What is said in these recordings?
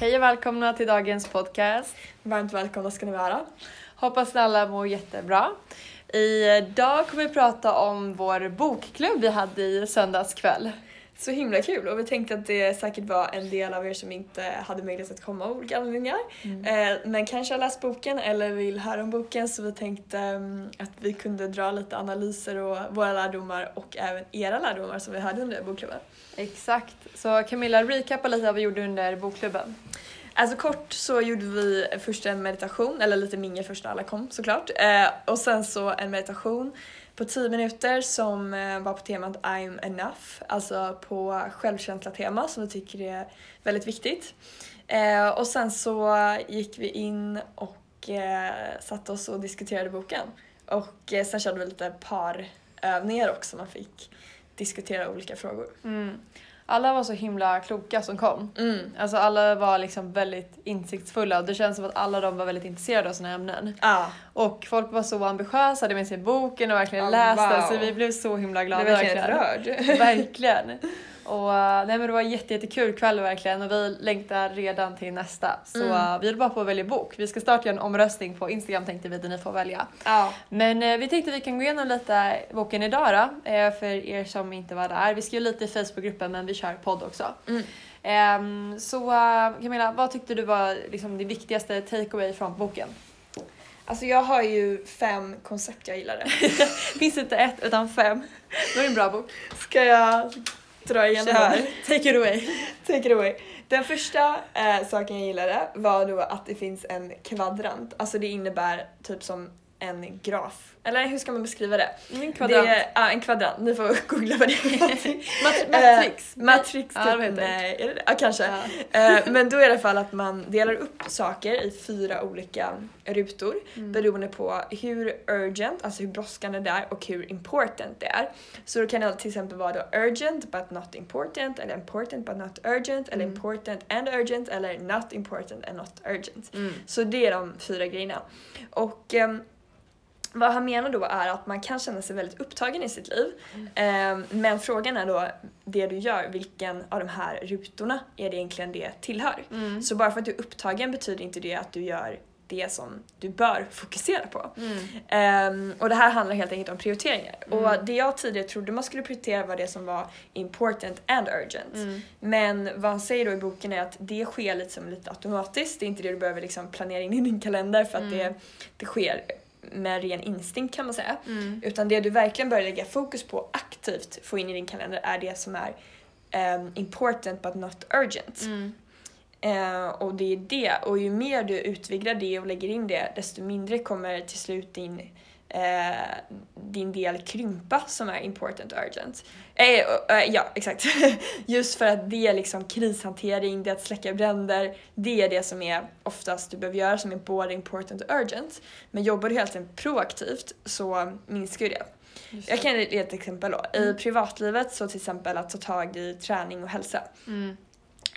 Hej och välkomna till dagens podcast. Varmt välkomna ska ni vara. Hoppas att alla mår jättebra. Idag kommer vi prata om vår bokklubb vi hade i söndags kväll. Så himla kul och vi tänkte att det säkert var en del av er som inte hade möjlighet att komma av olika anledningar. Mm. Eh, men kanske har läst boken eller vill höra om boken så vi tänkte mm, att vi kunde dra lite analyser och våra lärdomar och även era lärdomar som vi hade under bokklubben. Exakt. Så Camilla, recappa lite vad vi gjorde under bokklubben. Alltså kort så gjorde vi först en meditation, eller lite mingel först när alla kom såklart. Eh, och sen så en meditation på 10 minuter som eh, var på temat I'm enough, alltså på självkänsla-tema som vi tycker är väldigt viktigt. Eh, och sen så gick vi in och eh, satte oss och diskuterade boken. Och eh, sen körde vi lite parövningar också, man fick diskutera olika frågor. Mm. Alla var så himla kloka som kom. Mm. Alltså alla var liksom väldigt insiktsfulla och det känns som att alla de var väldigt intresserade av sina ämnen. Ja, Och folk var så ambitiösa, hade med sig boken och verkligen Ja, läst den wow. så vi blev så himla jag glada. blev verkligen rörd. Verkligen. Och uh, nej men det var en jätte, jättekul kväll verkligen och vi längtar redan till nästa. Så Mm. uh, vi håller bara på att välja bok. Vi ska starta en omröstning på Instagram tänkte vi där ni får välja. Ja. Men uh, vi tänkte vi kan gå igenom lite boken idag då, eh, för er som inte var där. Vi skriver lite i Facebookgruppen men vi kör podd också. Mm. Ehm, så uh, Camilla, vad tyckte du var liksom, det viktigaste takeaway från boken? Alltså jag har ju fem koncept jag gillade. Finns inte ett utan fem. Då är det en bra bok. Ska jag dra igenom Kör. Take it away. Take it away. Den första eh, saken jag gillade var då att det finns en kvadrant. Alltså det innebär typ som en graf. Eller hur ska man beskriva det? Min kvadrant. Det är, ja, en kvadrant. Ni får googla vad det är för någonting. Mat- Eh, matrix. Matrix Ja, typ. Nej, är det det? Ja, kanske. Ja. Eh, men då är det i alla fall att man delar upp saker i fyra olika rutor Mm. beroende på hur urgent, alltså hur brådskande det är och hur important det är. Så då kan det till exempel vara då urgent but not important eller important but not urgent eller Mm. important and urgent eller not important and not urgent. Mm. Så det är de fyra grejerna. Och ehm, vad han menar då är att man kan känna sig väldigt upptagen i sitt liv. Ehm, men frågan är då, det du gör, vilken av de här rutorna är det egentligen det tillhör? Mm. Så bara för att du är upptagen betyder inte det att du gör det som du bör fokusera på. Mm. Ehm, och det här handlar helt enkelt om prioriteringar. Mm. Och det jag tidigare trodde man skulle prioritera var det som var important and urgent. Mm. Men vad han säger då i boken är att det sker lite som lite automatiskt. Det är inte det du behöver liksom planera in i din kalender för att Mm. det, det sker med ren instinkt kan man säga. Mm. Utan det du verkligen bör lägga fokus på aktivt få in i din kalender är det som är ehm, important but not urgent. Mm. Eh, och det är det, och ju mer du utvidgar det och lägger in det desto mindre kommer till slut din, eh, din del krympa som är important urgent. Eh, och, eh, ja, exakt. Just för att det är liksom krishantering, det är att släcka bränder, det är det som är oftast du behöver göra som är både important och urgent. Men jobbar du helt enkelt proaktivt så minskar ju det. Just Jag kan ge ett exempel då. I Mm. privatlivet så till exempel att ta tag i träning och hälsa. Mm.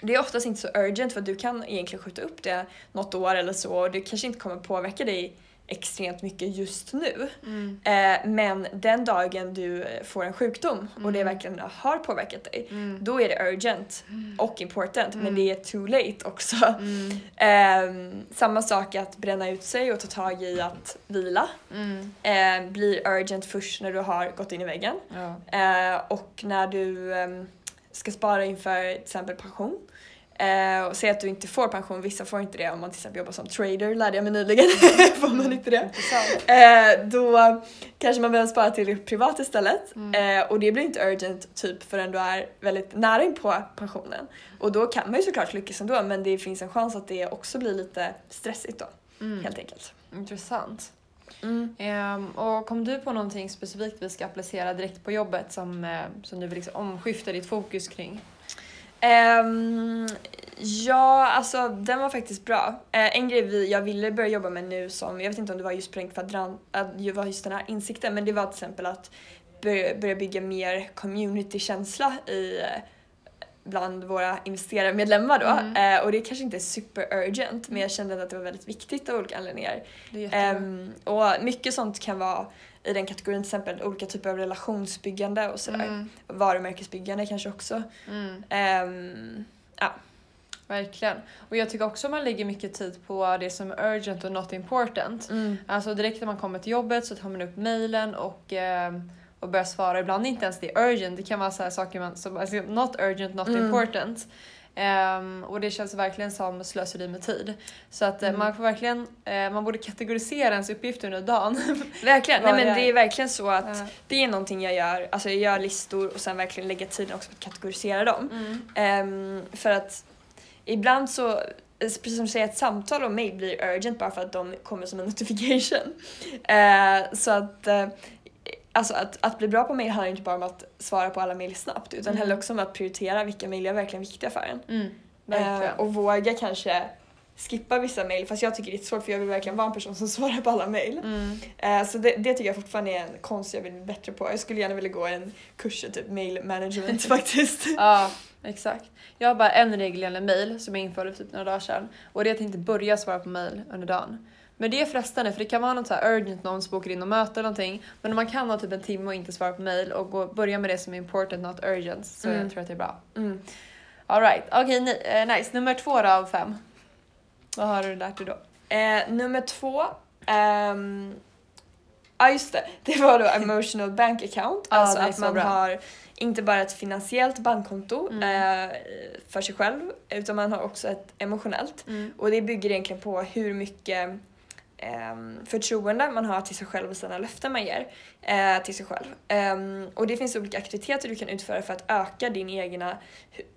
Det är oftast inte så urgent för du kan egentligen skjuta upp det något år eller så och det kanske inte kommer påverka dig extremt mycket just nu. Mm. Eh, men den dagen du får en sjukdom och det Mm. verkligen har påverkat dig, Mm. då är det urgent och important men Mm. det är too late också. Mm. Ehm, samma sak att bränna ut sig och ta tag i att vila. Mm. Eh, blir urgent först när du har gått in i väggen. Ja. Eh, och när du ehm, ska spara inför till exempel pension. Eh, och säg att du inte får pension, vissa får inte det om man till exempel jobbar som trader, lärde jag mig nyligen. får man inte det. Eh, då kanske man behöver spara till privat istället. Mm. Eh, och det blir inte urgent typ förrän du är väldigt nära in på pensionen. Och då kan man ju såklart lyckas ändå men det finns en chans att det också blir lite stressigt då, Mm. helt enkelt. Intressant. Mm. Ehm, och kom du på någonting specifikt vi ska applicera direkt på jobbet som, eh, som du vill liksom omskifta ditt fokus kring? Ehm, ja, alltså den var faktiskt bra. Eh, en grej vi, jag ville börja jobba med nu som, jag vet inte om det var just på den kvadrant, det var just den här insikten, men det var till exempel att börja, börja bygga mer communitykänsla i eh, bland våra investerarmedlemmar då. Mm. Eh, och det kanske inte är super urgent men jag kände att det var väldigt viktigt av olika anledningar. Det är jättebra. Ehm, och mycket sånt kan vara i den kategorin till exempel olika typer av relationsbyggande och sådär. Mm. Varumärkesbyggande kanske också. Mm. Ehm, ja. Verkligen. Och jag tycker också man lägger mycket tid på det som är urgent och not important. Mm. Alltså direkt när man kommer till jobbet så tar man upp mailen och, eh, och börjar svara. Ibland är inte ens det urgent, det kan vara så saker man, som, alltså not urgent, not Mm. important. Ehm, och det känns verkligen som slöseri med tid. Så att eh, Mm. man får verkligen, eh, man borde kategorisera ens uppgifter under dagen. Verkligen, nej men är- det är verkligen så att Ja. det är någonting jag gör, alltså jag gör listor och sen verkligen lägga tiden också på att kategorisera dem. Mm. Ehm, för att ibland så, precis som du säger, ett samtal och mail blir urgent bara för att de kommer som en notification. Eh, så att, eh, alltså att, att bli bra på mail handlar inte bara om att svara på alla mail snabbt utan Mm. heller också om att prioritera vilka mail är verkligen viktiga för en. Mm. Eh, och våga kanske skippa vissa mail fast jag tycker det är svårt för jag vill verkligen vara en person som svarar på alla mail. Mm. Eh, så det, det tycker jag fortfarande är en konst jag vill bli bättre på. Jag skulle gärna vilja gå en kurs i typ mail management faktiskt. Ja, exakt. Jag har bara en regel gällande mail som jag införde för typ några dagar sedan. Och det är att inte börja svara på mail under dagen. Men det är frestande för det kan vara något så urgent någon som bokar in och möte eller någonting. Men om man kan ha typ en timme och inte svara på mail och gå, börja med det som är important not urgent så Mm. jag tror att det är bra. Mm. Alright, okej ni- eh, nice. Nummer två då av fem. Vad har du lärt dig då? Eh, nummer två. ehm, Ja just det, det var då emotional bank account. Ja, alltså att man bra. har inte bara ett finansiellt bankkonto Mm. eh, för sig själv utan man har också ett emotionellt. Mm. Och det bygger egentligen på hur mycket ehm, förtroende man har till sig själv och sina löften man ger eh, till sig själv. Ehm, och det finns olika aktiviteter du kan utföra för att öka din egna,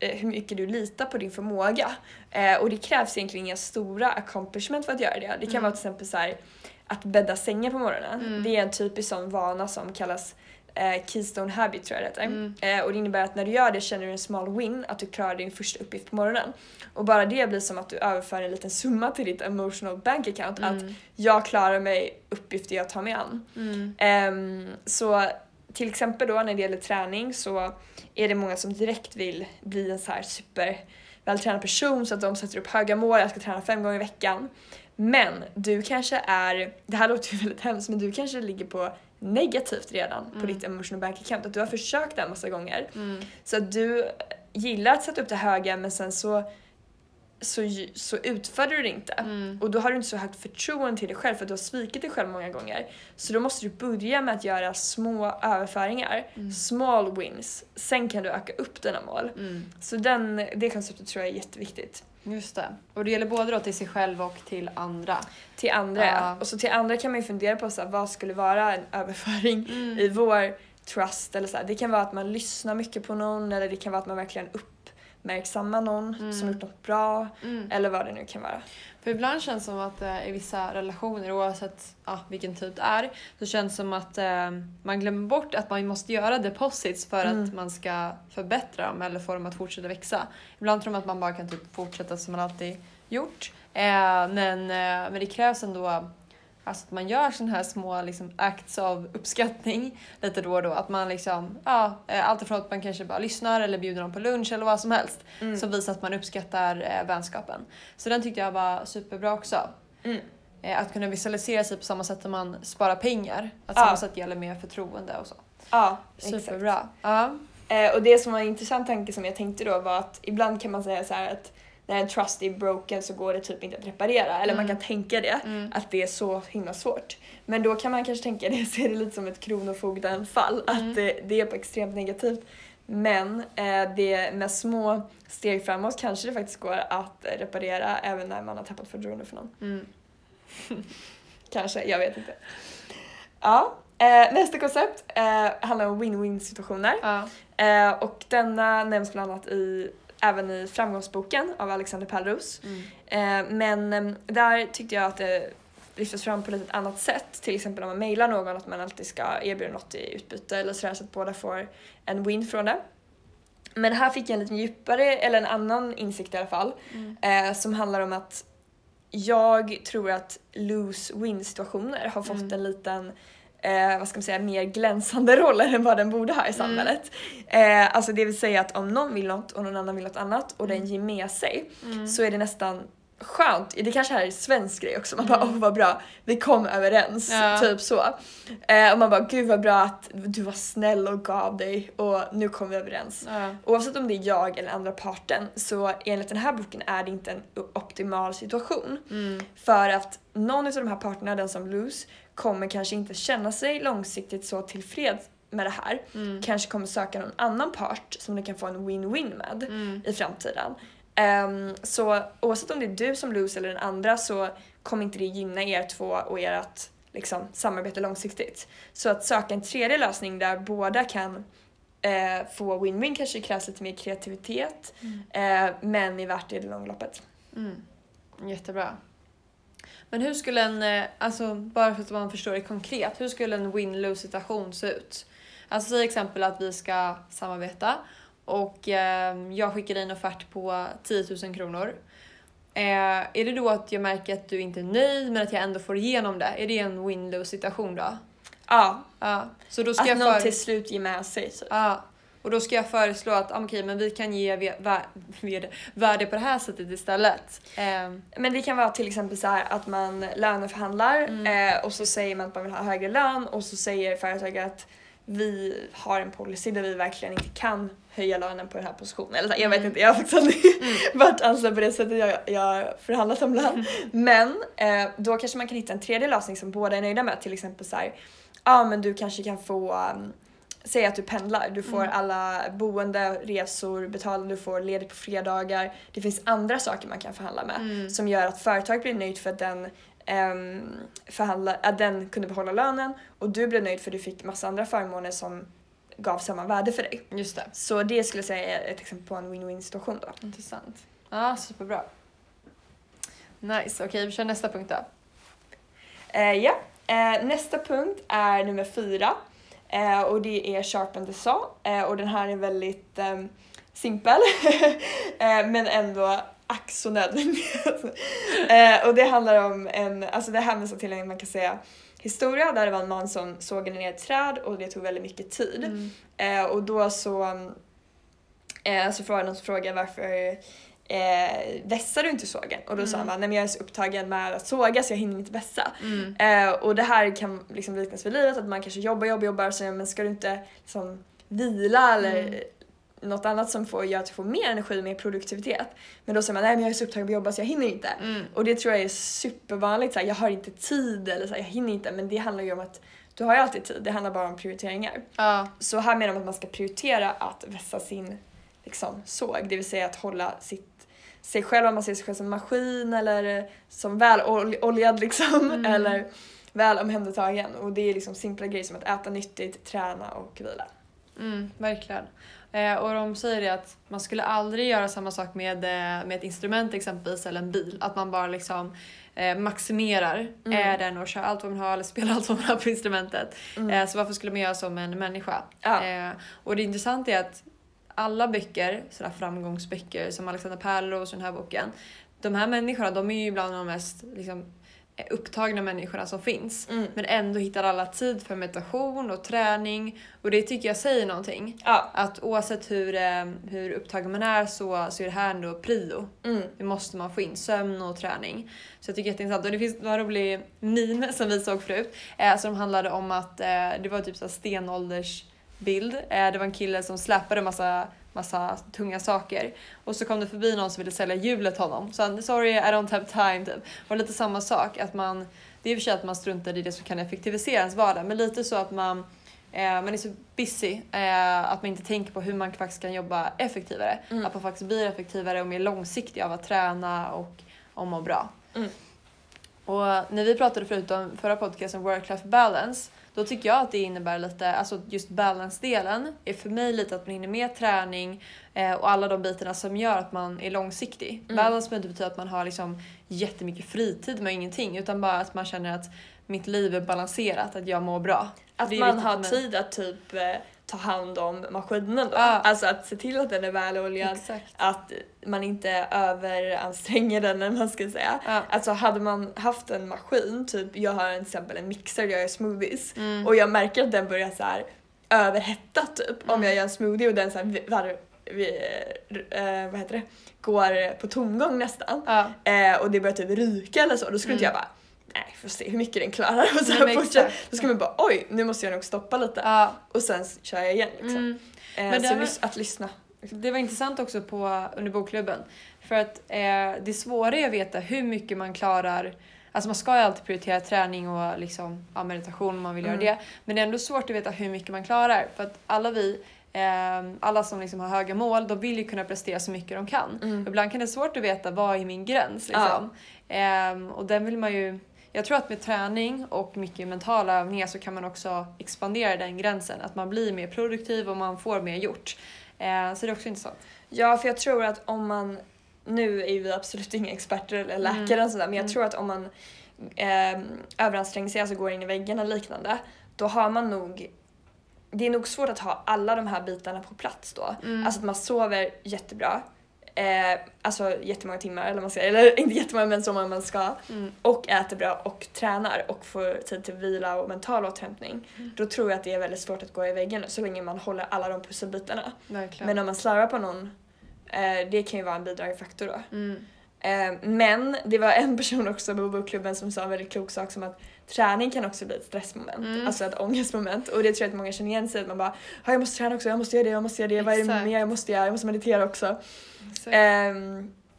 eh, hur mycket du litar på din förmåga. Eh, och det krävs egentligen inga stora accomplishment för att göra det. Det kan Mm. vara till exempel så här, att bädda sängen på morgonen. Mm. Det är en typisk sån vana som kallas eh, Keystone Habit tror jag det heter. Mm. Eh, och det innebär att när du gör det känner du en small win, att du klarar din första uppgift på morgonen. Och bara det blir som att du överför en liten summa till ditt emotional bank account. Att Mm. jag klarar mig uppgifter jag tar mig an. Mm. Ehm, så till exempel då när det gäller träning så är det många som direkt vill bli en så här super vältränad person så att de sätter upp höga mål, jag ska träna fem gånger i veckan. Men du kanske är, det här låter ju väldigt hemskt, men du kanske ligger på negativt redan på Mm. ditt emotional bank account, att du har försökt det en massa gånger. Mm. Så att du gillar att sätta upp det höga men sen så, så, så utför du det inte. Mm. Och då har du inte så högt förtroende till dig själv för att du har svikit dig själv många gånger. Så då måste du börja med att göra små överföringar, Mm. small wins. Sen kan du öka upp dina mål. Mm. Så den, det konceptet tror jag är jätteviktigt. Just det. Och det gäller både då till sig själv och till andra. Till andra Ja. Och så till andra kan man ju fundera på så här, vad skulle vara en överföring Mm. i vår trust eller så här. Det kan vara att man lyssnar mycket på någon eller det kan vara att man verkligen uppmärksammar någon Mm. som gjort något bra Mm. eller vad det nu kan vara. För ibland känns det som att eh, i vissa relationer, oavsett ah, vilken typ det är, så känns det som att eh, man glömmer bort att man måste göra deposits för Mm. att man ska förbättra dem eller få dem att fortsätta växa. Ibland tror man att man bara kan typ fortsätta som man alltid gjort. Eh, men, eh, men det krävs ändå Alltså att man gör sådana här små liksom, acts av uppskattning lite då och då. Att man liksom, ja, eh, allt ifrån att man kanske bara lyssnar eller bjuder någon på lunch eller vad som helst. Mm. Som visar att man uppskattar eh, vänskapen. Så den tyckte jag var superbra också. Mm. Eh, att kunna visualisera sig på samma sätt som man sparar pengar. Att Ja. samma sätt gäller med förtroende och så. Ja, exakt. Superbra. Ja. Eh, och det som var en intressant tanke som jag tänkte då var att ibland kan man säga så här att när en trust är broken så går det typ inte att reparera. Eller man Mm. kan tänka det, Mm. att det är så himla svårt. Men då kan man kanske tänka det, se det lite som ett kronofogdenfall, Mm. att det, det är på extremt negativt. Men eh, det med små steg framåt kanske det faktiskt går att reparera även när man har tappat förtroende för någon. Mm. Kanske, jag vet inte. Ja, eh, nästa koncept eh, handlar om win-win situationer. Ja. Och denna nämns bland annat i, även i Framgångsboken av Alexander Pärlros. Mm. Eh, men eh, där tyckte jag att det lyftes fram på lite ett annat sätt. Till exempel om man mejlar någon att man alltid ska erbjuda något i utbyte eller sådär så att båda får en win från det. Men här fick jag en lite djupare, eller en annan insikt i alla fall, Mm. eh, som handlar om att jag tror att lose-win situationer har fått Mm. en liten eh, vad ska man säga, mer glänsande roll än vad den borde ha i Mm. samhället. Eh, alltså det vill säga att om någon vill något och någon annan vill något annat och den Mm. ger med sig Mm. så är det nästan skönt, det kanske här är en svensk grej också, man bara åh vad bra, vi kom överens, Ja. typ så. Eh, och man bara gud vad bra att du var snäll och gav dig och nu kom vi överens. Ja. Oavsett om det är jag eller andra parten så enligt den här boken är det inte en optimal situation. Mm. För att någon av de här parterna, den som lose, kommer kanske inte känna sig långsiktigt så tillfreds med det här. Mm. Kanske kommer söka någon annan part som de kan få en win-win med Mm. i framtiden. Ehm, så oavsett om det är du som lose eller den andra så kommer inte det gynna er två och ert liksom, samarbete långsiktigt. Så att söka en tredje lösning där båda kan eh, få win-win kanske krävs lite mer kreativitet eh, men är värt det i det långa loppet. Mm. Jättebra. Men hur skulle en, eh, alltså bara för att man förstår det konkret, hur skulle en win-lose situation se ut? Alltså säg exempel att vi ska samarbeta och eh, jag skickar in en offert på 10 000 kronor. Eh, är det då att jag märker att du inte är nöjd men att jag ändå får igenom det? Är det en win-lose situation då? Ja, Ja. Så då ska att jag någon för... till slut ger med sig. typ. Så. Ja, och då ska jag föreslå att ah, okej, men vi kan ge värde, värde på det här sättet istället. Ehm, Men det kan vara till exempel så här att man löneförhandlar eh, och så säger man att man vill ha högre lön och så säger företaget att vi har en policy där vi verkligen inte kan höja lönen på den här positionen. Eller så, jag vet Mm. inte, jag har faktiskt aldrig varit anställd på det sättet jag, jag förhandlat om lön. Men eh, då kanske man kan hitta en tredje lösning som båda är nöjda med. Till exempel så här, ja ah, men du kanske kan få um, Säg att du pendlar, du får alla boende, resor betalda, du får ledigt på fredagar. Det finns andra saker man kan förhandla med Mm. som gör att företaget blir nöjt för att den, ehm, förhandla, att den kunde behålla lönen och du blev nöjd för du fick massa andra förmåner som gav samma värde för dig. just det. Så det skulle jag säga är ett exempel på en win-win situation då. Intressant. Ja, superbra. Nice, okej vi kör nästa punkt då. Eh, ja, eh, nästa punkt är nummer fyra eh, och det är Sharpen the Saw eh, och den här är väldigt ehm, simpel eh, men ändå ack så nödvändig. eh, och det handlar om en, alltså det hänvisar till en man kan säga historia där det var en man som sågade ner ett träd och det tog väldigt mycket tid. Mm. Eh, och då så, eh, så frågade någon som frågade varför eh, vässar du inte sågen? Och då sa han Mm. bara, nej men jag är så upptagen med att såga så jag hinner inte vässa. Mm. Eh, och det här kan liksom liknas vid livet, att man kanske jobbar, jobbar, jobbar så men ska du inte liksom vila eller Mm. något annat som får göra att du får mer energi, mer produktivitet. Men då säger man nej men jag är så upptagen med att jobba så jag hinner inte. Mm. Och det tror jag är supervanligt, så här, jag har inte tid eller så här, jag hinner inte men det handlar ju om att du har ju alltid tid, det handlar bara om prioriteringar. Ja, Så här menar man att man ska prioritera att vässa sin liksom, såg, det vill säga att hålla sitt, sig själv, om man ser sig själv som maskin eller som väl ol- oljad liksom, Mm. eller väl omhändertagen. Och det är liksom simpla grejer som att äta nyttigt, träna och vila. mm, verkligen. Eh, och de säger det att man skulle aldrig göra samma sak med, eh, med ett instrument exempelvis eller en bil. Att man bara liksom eh, maximerar Mm. eh, den och kör allt vad man har eller spelar allt vad man har på instrumentet. Mm. Eh, så varför skulle man göra som en människa? Ja. Eh, och det intressanta är att alla böcker, sådana framgångsböcker som Alexander Pärleros och den här boken, de här människorna de är ju bland de mest liksom, upptagna människorna som finns. Mm. Men ändå hittar alla tid för meditation och träning och det tycker jag säger någonting. Ja. Att oavsett hur, eh, hur upptagen man är så, så är det här ändå prio. Mm. Det måste man få in, sömn och träning. Så jag tycker det är jätteintressant. Och det finns några roliga meme som vi såg förut eh, som handlade om att eh, det var typ så här stenåldersbild. Eh, det var en kille som släpade massa massa tunga saker och så kom det förbi någon som ville sälja hjulet honom. Så han sorry I don't have time typ. Och lite samma sak att man, det är i och för sig att man struntar i det som kan effektivisera ens vardag men lite så att man eh, man är så busy eh, att man inte tänker på hur man faktiskt kan jobba effektivare. Mm. Att man faktiskt blir effektivare och mer långsiktig av att träna och, och må bra. Mm. Och när vi pratade förut om förra podcasten Work-Life Balance då tycker jag att det innebär lite, alltså just balance-delen är för mig lite att man hinner med träning eh, och alla de bitarna som gör att man är långsiktig. Mm. Balance behöver inte betyda att man har liksom jättemycket fritid med ingenting utan bara att man känner att mitt liv är balanserat, att jag mår bra. Att man har tid att typ eh, ta hand om maskinen då. Ja. Alltså att se till att den är väloljad. Exakt. Att man inte överanstränger den eller man ska säga. Ja. Alltså hade man haft en maskin, typ jag har till exempel en mixer jag gör smoothies Mm. och jag märker att den börjar så här överhetta typ om Mm. jag gör en smoothie och den så här var, vi, eh, vad heter det, går på tomgång nästan Ja. eh, och det börjar typ ryka eller så, då skulle inte Mm. jag bara nej, får se hur mycket den klarar och så Nej, fortsätta. Då ska man bara oj, nu måste jag nog stoppa lite Ja. och sen kör jag igen liksom. Mm. Eh, så var- att lyssna. Det var intressant också på, under bokklubben. För att eh, det svåra är att veta hur mycket man klarar. Alltså man ska ju alltid prioritera träning och liksom, ja, meditation om man vill Mm. göra det. Men det är ändå svårt att veta hur mycket man klarar. För att alla vi, eh, alla som liksom har höga mål, de vill ju kunna prestera så mycket de kan. Mm. Ibland kan det vara svårt att veta vad är min gräns. Liksom. Ehm, och den vill man ju... Jag tror att med träning och mycket mentala övningar så kan man också expandera den gränsen. Att man blir mer produktiv och man får mer gjort. Eh, så det är också intressant. Ja, för jag tror att om man, nu är ju vi absolut inga experter eller läkare Mm. eller sådär, men jag Mm. tror att om man eh, överanstränger sig, alltså går in i väggen eller liknande, då har man nog det är nog svårt att ha alla de här bitarna på plats då. Mm. Alltså att man sover jättebra, eh, alltså jättemånga timmar eller man säger, eller inte jättemånga men så många man ska. Mm. Och äter bra och tränar och får tid till vila och mental återhämtning. Mm. Då tror jag att det är väldigt svårt att gå i väggen så länge man håller alla de pusselbitarna. Verkligen. Men om man slarvar på någon, eh, det kan ju vara en bidragande faktor då. Mm. Eh, men det var en person också på bokklubben som sa en väldigt klok sak som att träning kan också bli ett stressmoment, Mm. alltså ett ångestmoment. Och det tror jag att många känner igen sig i, att man bara "Ja, jag måste träna också, jag måste göra det, jag måste göra det, vad är det Exakt. mer jag måste göra, jag måste meditera också. Exakt.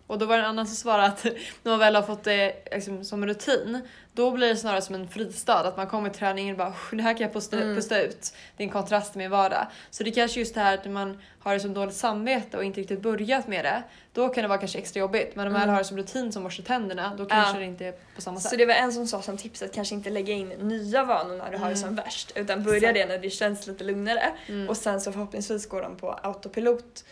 Och då var det en annan som svarade att när man väl har fått det liksom, som rutin, då blir det snarare som en fristad. Att man kommer till träningen och bara "Usch, det här kan jag pusta, Mm. pusta ut. Det är en kontrast till min vardag. Så det är kanske just det här att när man har det som dåligt samvete och inte riktigt börjat med det, då kan det vara kanske extra jobbigt. Men om man Mm. har det som rutin som borsta tänderna, då kanske Ja. det inte är på samma sätt. så det var en som sa som tips att kanske inte lägga in nya vanor när du har det Mm. som värst utan börja Exakt. det när det känns lite lugnare Mm. och sen så förhoppningsvis går de på autopilot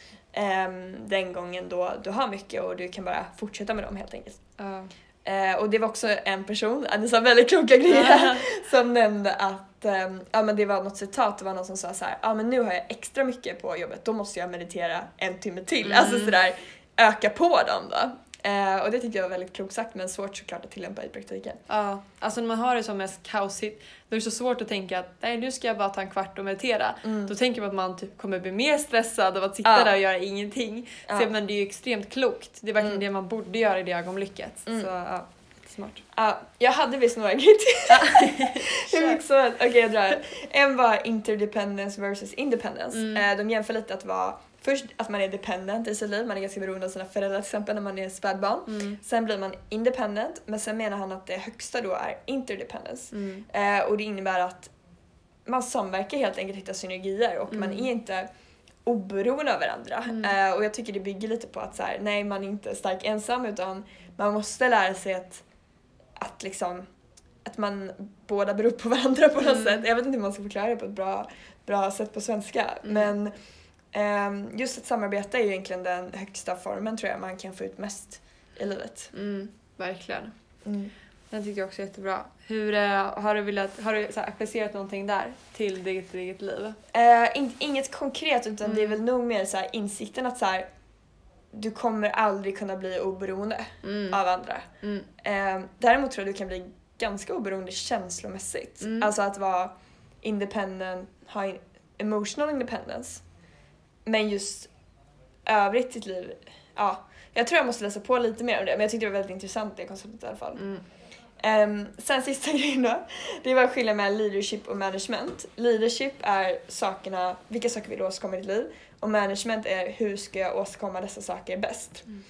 den gången då du har mycket och du kan bara fortsätta med dem helt enkelt. Ja. Eh, och det var också en person, han sa väldigt kloka grejer, som nämnde att ehm, ja, men det var något citat, det var någon som sa så här, ja men nu har jag extra mycket på jobbet, då måste jag meditera en timme till. Mm. Alltså sådär, öka på dem då. Eh, och det tyckte jag var väldigt klokt sagt men svårt såklart att tillämpa i praktiken. Ja, alltså när man har det som mest kaosigt, då är det så svårt att tänka att nej nu ska jag bara ta en kvart och meditera. Mm. Då tänker man att man typ kommer bli mer stressad av att sitta Ja. där och göra ingenting. Ja. Så, men det är ju extremt klokt. Det är verkligen Mm. det man borde göra i det ögonblicket. Mm. Så ja, smart. Ja, jag hade visst några grejer till. Okej jag drar. En var interdependence versus independence. Mm. Eh, de jämför lite att vara först att man är dependent i sitt liv, man är ganska beroende av sina föräldrar till exempel när man är spädbarn. Mm. Sen blir man independent men sen menar han att det högsta då är interdependence. Mm. Eh, och det innebär att man samverkar helt enkelt, hittar synergier och man Mm. är inte oberoende av varandra. Mm. Eh, och jag tycker det bygger lite på att så här, nej man är inte stark ensam utan man måste lära sig att, att liksom att man båda beror på varandra på något Mm. sätt. Jag vet inte hur man ska förklara det på ett bra, bra sätt på svenska. Mm. Men just att samarbeta är ju egentligen den högsta formen tror jag man kan få ut mest i livet. Mm. Verkligen. Mm. Den tyckte jag också är jättebra. Hur eh, har du, velat, har du så här, applicerat någonting där till ditt eget liv? Eh, in, inget konkret utan Mm. det är väl nog mer så här, insikten att så här, du kommer aldrig kunna bli oberoende Mm. av andra. Mm. Eh, däremot tror jag du kan bli ganska oberoende känslomässigt. Mm. Alltså att vara independent, ha emotional independence. Men just övrigt i ditt liv, ja. Jag tror jag måste läsa på lite mer om det men jag tyckte det var väldigt intressant det konceptet i alla fall. Mm. Ehm, sen sista grejen då. Det var skillnaden mellan leadership och management. Leadership är sakerna, vilka saker vill du åstadkomma i ditt liv? Och management är hur ska jag åstadkomma dessa saker bäst? Mm.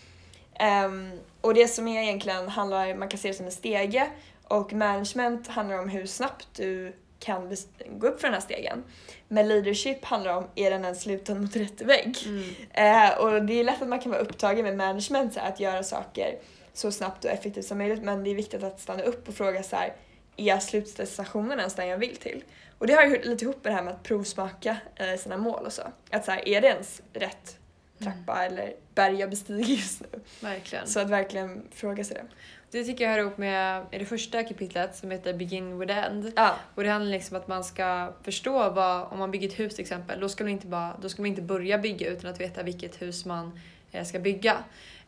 Ehm, och det som är egentligen handlar, man kan se det som en stege och management handlar om hur snabbt du kan gå upp för den här stegen. Men leadership handlar om, är den ens lutad mot rätt vägg? Mm. Eh, och det är lätt att man kan vara upptagen med management, så här, att göra saker så snabbt och effektivt som möjligt men det är viktigt att stanna upp och fråga så här, är slutdestinationen ens den jag vill till? Och det har ju lite ihop med det här med att provsmaka eh, sina mål och så. Att så här, är det ens rätt trappa eller berg jag bestiger just nu? Verkligen. Så att verkligen fråga sig det. Det tycker jag hör ihop med det första kapitlet som heter Begin with End. Ja. Och det handlar liksom om att man ska förstå vad, om man bygger ett hus till exempel, då ska man inte, bara, då ska man inte börja bygga utan att veta vilket hus man eh, ska bygga.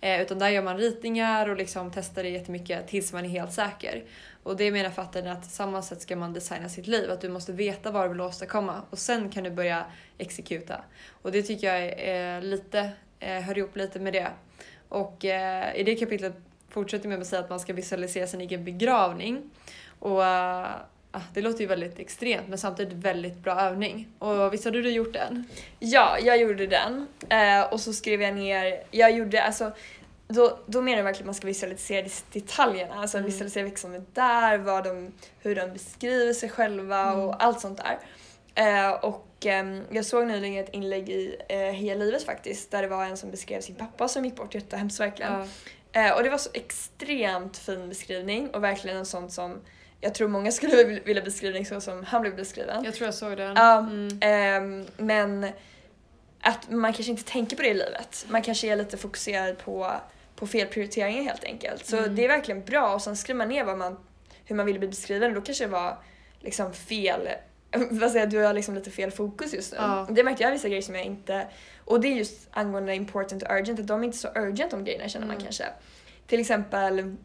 Eh, utan där gör man ritningar och liksom testar det jättemycket tills man är helt säker. Och det menar författaren att samma sätt ska man designa sitt liv. Att du måste veta vad du vill åstadkomma och sen kan du börja exekuta. Och det tycker jag är lite, eh, hör ihop lite med det. Och i det kapitlet fortsätter med att säga att man ska visualisera sin egen begravning. Och uh, det låter ju väldigt extremt men samtidigt väldigt bra övning. Och visst har du gjort den? Ja, jag gjorde den. Eh, och så skrev jag ner, jag gjorde alltså då, då menar jag verkligen att man ska visualisera detaljerna, alltså mm. visualisera vilka som är där, vad de, hur de beskriver sig själva mm. och allt sånt där. Eh, och eh, jag såg nyligen ett inlägg i eh, Heja livet faktiskt där det var en som beskrev sin pappa som gick bort jättehemskt verkligen. Ja. Eh, och det var så extremt fin beskrivning och verkligen en sån som jag tror många skulle vilja beskriva så som han blev beskriven. Jag tror jag såg den. Ja, mm. Ehm, men att man kanske inte tänker på det i livet. Man kanske är lite fokuserad på, på fel prioriteringar helt enkelt. Så mm. det är verkligen bra och sen skriver man ner vad man, hur man vill bli beskriven och då kanske det var liksom fel vad säger du har liksom lite fel fokus just nu. Ja. Det märkte jag vissa grejer som jag inte... Och det är just angående important och urgent, att de är inte så urgent de grejerna känner man mm. kanske. Till exempel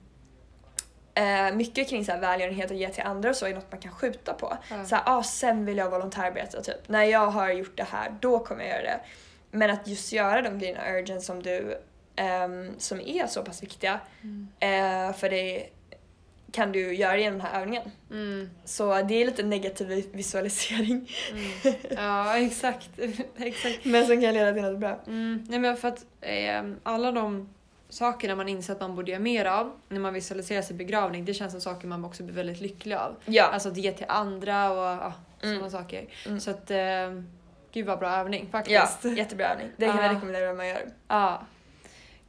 eh, mycket kring så här välgörenhet och ge till andra och så är något man kan skjuta på. Mm. Så här, ah, sen vill jag volontärarbeta typ. När jag har gjort det här, då kommer jag göra det. Men att just göra de grejerna urgent som du um, som är så pass viktiga mm. uh, för det kan du göra genom den här övningen. Mm. Så det är lite negativ visualisering. Mm. Ja, exakt. exakt. Men som kan leda till något bra. Mm. Nej, men för att eh, alla de sakerna man inser att man borde göra mer av när man visualiserar sin begravning, det känns som saker man också blir väldigt lycklig av. Ja. Alltså att ge till andra och ja, sådana mm. saker. Mm. Så att, eh, gud vad bra övning faktiskt. Ja, jättebra övning. Det kan jag rekommendera att man gör. Ja.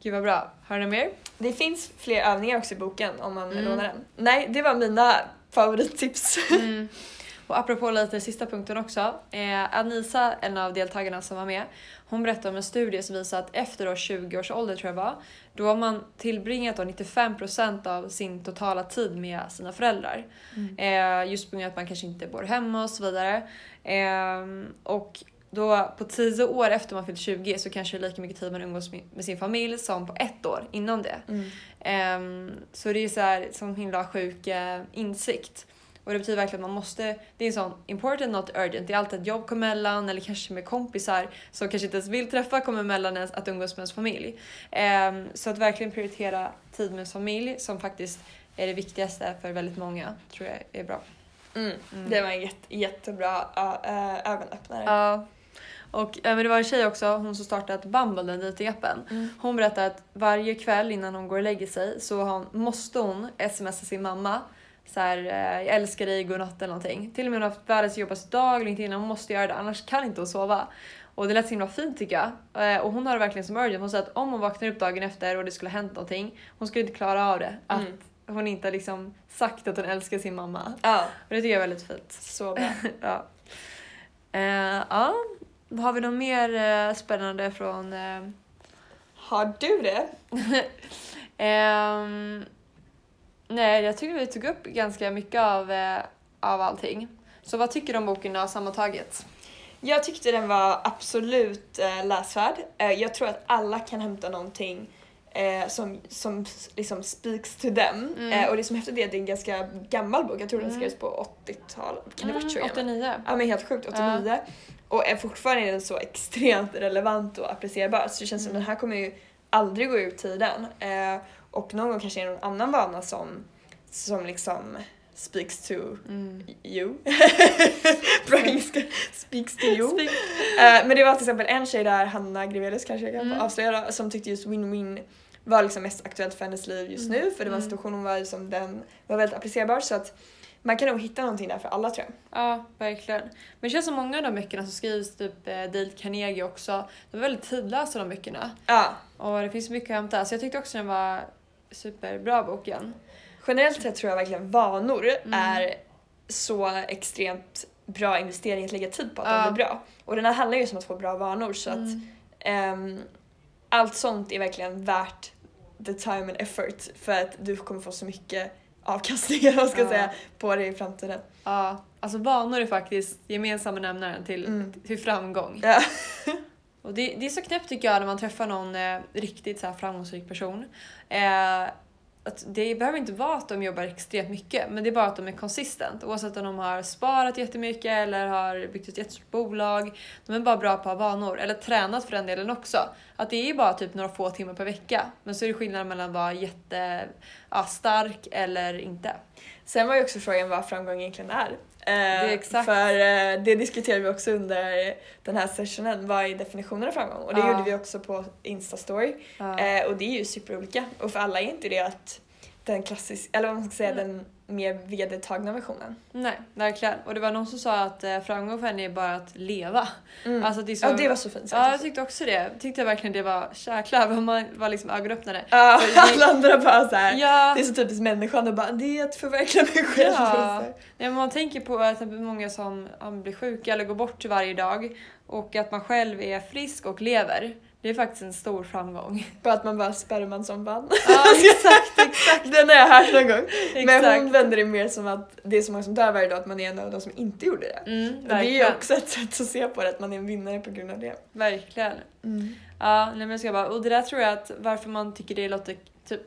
Gud vad bra. Har du något mer? Det finns fler övningar också i boken om man mm. lånar den. Nej, det var mina favorittips. Mm. Och apropå lite sista punkten också. Eh, Anisa, en av deltagarna som var med, hon berättade om en studie som visar att efter då 20 års ålder tror jag var, då har man tillbringat då 95% av sin totala tid med sina föräldrar. Mm. Eh, just på grund av att man kanske inte bor hemma och så vidare. Eh, och då på 10 år efter man fyllt 20 så kanske det är lika mycket tid man umgås med sin familj som på ett år innan det. Mm. Um, så det är så här som himla sjuk uh, insikt. Och det betyder verkligen att man måste, det är en sån important not urgent, det är alltid ett jobb kommer emellan eller kanske med kompisar som kanske inte ens vill träffa kommer emellan ens att umgås med ens familj. Um, så att verkligen prioritera tid med ens familj som faktiskt är det viktigaste för väldigt många tror jag är bra. Mm. Mm. Det var en jätte, jättebra uh, ögonöppnare. Ja. Och äh, men det var en tjej också, hon som startat Bumble, den dejtingappen. Mm. Hon berättade att varje kväll innan hon går och lägger sig så hon, måste hon smsa sin mamma så här, jag älskar dig, godnatt eller någonting. Till och med hon har haft världens jobbigaste dag eller innan, hon måste göra det annars kan inte hon sova. Och det lät så himla fint tycker jag. Och hon har det verkligen som urgent. Hon sa att om hon vaknar upp dagen efter och det skulle ha hänt någonting, hon skulle inte klara av det. Att mm. hon inte har liksom sagt att hon älskar sin mamma. Ja. Och det tycker jag är väldigt fint. Så bra. ja. Uh, ja, har vi något mer uh, spännande från... Uh... Har du det? um, nej, jag tycker vi tog upp ganska mycket av, uh, av allting. Så vad tycker du om boken då, sammantaget? Jag tyckte den var absolut läsvärd. Jag tror att alla kan hämta någonting eh, som, som liksom speaks to them. Mm. Eh, och det som är häftigt är att det är en ganska gammal bok, jag tror den mm. skrevs på 80-talet. Kan det mm, varit så 89. Ja men helt sjukt, 89. Ja. Och är fortfarande så extremt relevant och applicerbar så det känns som mm. den här kommer ju aldrig gå ur tiden. Eh, och någon gång kanske är det någon annan vana som, som liksom speaks to mm. you. Bra engelska. speaks to you. Speak. Uh, men det var till exempel en tjej där, Hanna Grevelius kanske jag kan mm. avslöja, som tyckte just win-win var liksom mest aktuellt för hennes liv just mm. nu för det var en mm. situation hon var i som den var väldigt applicerbar så att man kan nog hitta någonting där för alla tror jag. Ja, verkligen. Men det känns som många av de böckerna som skrivs, typ eh, Dale Carnegie också, de är väldigt tidlösa de böckerna. Ja. Och det finns mycket att hämta. Så jag tyckte också den var superbra boken. Generellt sett tror jag verkligen vanor mm. är så extremt bra investering att lägga tid på att ja. de blir bra. Och den här handlar ju om att få bra vanor så mm. att um, allt sånt är verkligen värt the time and effort för att du kommer få så mycket avkastning vad ska ja. säga, på det i framtiden. Ja, alltså vanor är faktiskt gemensamma nämnaren till, mm. till framgång. Ja. Och det, det är så knäppt tycker jag när man träffar någon eh, riktigt så här framgångsrik person. Eh, att det behöver inte vara att de jobbar extremt mycket, men det är bara att de är konsistent. Oavsett om de har sparat jättemycket eller har byggt ett jättestort bolag. De är bara bra på att ha vanor, eller tränat för den delen också. Att det är bara typ några få timmar per vecka. Men så är det skillnad mellan att vara jätte, ja, stark eller inte. Sen var ju också frågan vad framgång egentligen är. Eh, exakt. För eh, det diskuterade vi också under den här sessionen, vad är definitionen av framgång? Och det Ja. gjorde vi också på Instastory. Ja. Eh, och det är ju superolika. Och för alla är inte det att den klassiska, eller vad man ska säga, Mm. den mer vedertagna versionen. Nej, verkligen. Och det var någon som sa att eh, framgång för henne är bara att leva. Mm. Alltså det så... ja, det var så fint sagt Ja, jag tyckte också det. Jag tyckte verkligen det var jäklar vad man var liksom ögonöppnare. Ja, det- alla andra bara så här. Ja, Det är så typiskt människan och bara det är att förverkliga mig själv. Ja. Så. Nej, man tänker på att det är många som blir sjuka eller går bort varje dag och att man själv är frisk och lever. Det är faktiskt en stor framgång. Bara att man bara sperman som vann. Ja, exakt, exakt. Den har jag hört någon gång. Men hon vände det mer som att det är så många som dör varje dag att man är en av de som inte gjorde det. Mm, det är ju också ett sätt att se på det, att man är en vinnare på grund av det. verkligen. Ja, nej, men jag ska bara, och det där tror jag att varför man tycker det låter typ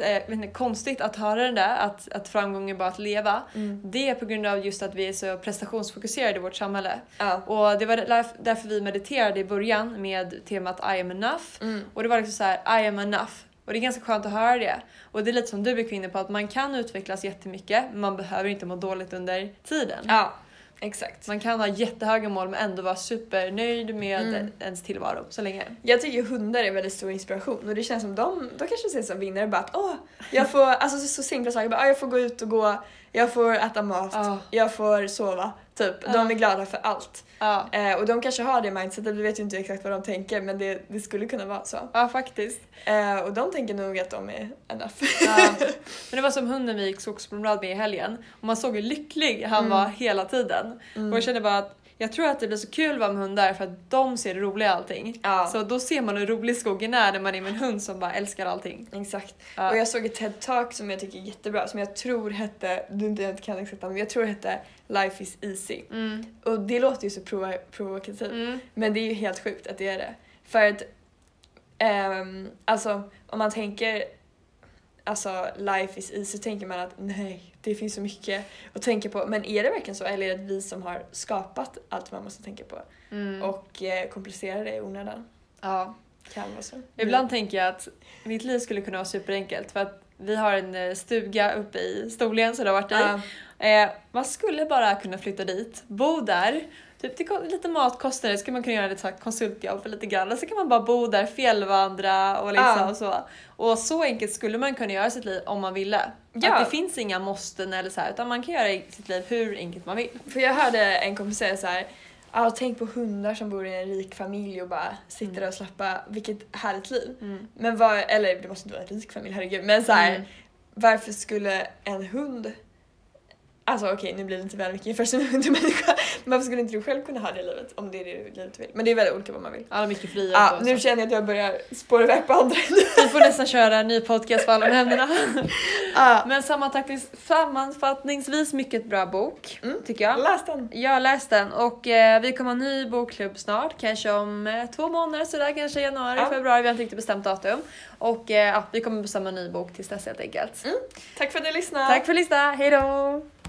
eh, konstigt att höra det där, att, att framgång är bara att leva. Det är på grund av just att vi är så prestationsfokuserade i vårt samhälle. Ja. Och det var där- därför vi mediterade i början med temat I am enough. Mm. Och det var liksom så här, I am enough. Och det är ganska skönt att höra det. Och det är lite som du är inne på, att man kan utvecklas jättemycket, men man behöver inte må dåligt under tiden. ja, exakt. Man kan ha jättehöga mål men ändå vara supernöjd med Mm. ens tillvaro så länge. Jag tycker hundar är väldigt stor inspiration och det känns som de, de kanske ses som vinnare bara att åh, jag får, alltså så, så simpla saker, bara, "Ah, jag får gå ut och gå, jag får äta mat, Ja. jag får sova, typ. Ja. De är glada för allt. Ja, Eh, och de kanske har det mindsetet, vi vet ju inte exakt vad de tänker men det, det skulle kunna vara så. ja faktiskt. Eh, och de tänker nog att de är enough. Ja. Men det var som hunden vi gick skogspromenad med i helgen. Och man såg hur lycklig han Mm. var hela tiden. Och jag kände bara att jag tror att det blir så kul att vara med hundar för att de ser det roliga i allting. Ja. Så då ser man hur rolig skogen är när man är med en hund som bara älskar allting. Exakt. Ja. Och jag såg ett TED-talk som jag tycker är jättebra, som jag tror hette, du inte jag kan exakt men jag tror hette Life is easy. Mm. Och det låter ju så provo- provokativt, Mm. men det är ju helt sjukt att det är det. För att, ehm, alltså om man tänker alltså life is easy tänker man att nej, det finns så mycket att tänka på. Men är det verkligen så eller är det vi som har skapat allt man måste tänka på Mm. och eh, komplicerar det i onödan? Ja. Kan vara så. Ibland tänker jag att mitt liv skulle kunna vara superenkelt för att vi har en eh, stuga uppe i Storlien som det har varit i. Ja. Eh, man skulle bara kunna flytta dit, bo där, typ till lite matkostnader så kan man kunna göra lite konsultjobb för lite grann och så kan man bara bo där, fjällvandra och liksom Ja. så. Och så enkelt skulle man kunna göra sitt liv om man ville. Ja. Att det finns inga måsten eller så här, utan man kan göra sitt liv hur enkelt man vill. För jag hörde en kompis säga så här. Ja, tänk på hundar som bor i en rik familj och bara sitter Mm. och slappar. Vilket härligt liv. Mm. Men vad, eller det måste inte vara en rik familj, herregud. Men så här, Mm. varför skulle en hund Alltså okej, nu blir det inte väl mycket jämfört med en människa. Men varför skulle inte du själv kunna ha det livet om det är det livet du vill? Men det är väldigt olika vad man vill. Alla mycket frihet Ja, nu känner jag att jag börjar spåra iväg på andra. Vi får nästan köra en ny podcast för alla de ämnena. Ja, Men sammanfattnings, sammanfattningsvis mycket bra bok, Mm. tycker jag. läs den. Jag läst den och eh, vi kommer ha en ny bokklubb snart, kanske om eh, två månader sådär, kanske januari, Ja. februari, vi har inte riktigt bestämt datum. Och eh, ja, vi kommer bestämma en ny bok tills dess helt enkelt. Tack för att ni lyssnade. Tack för att du lyssnade, hejdå!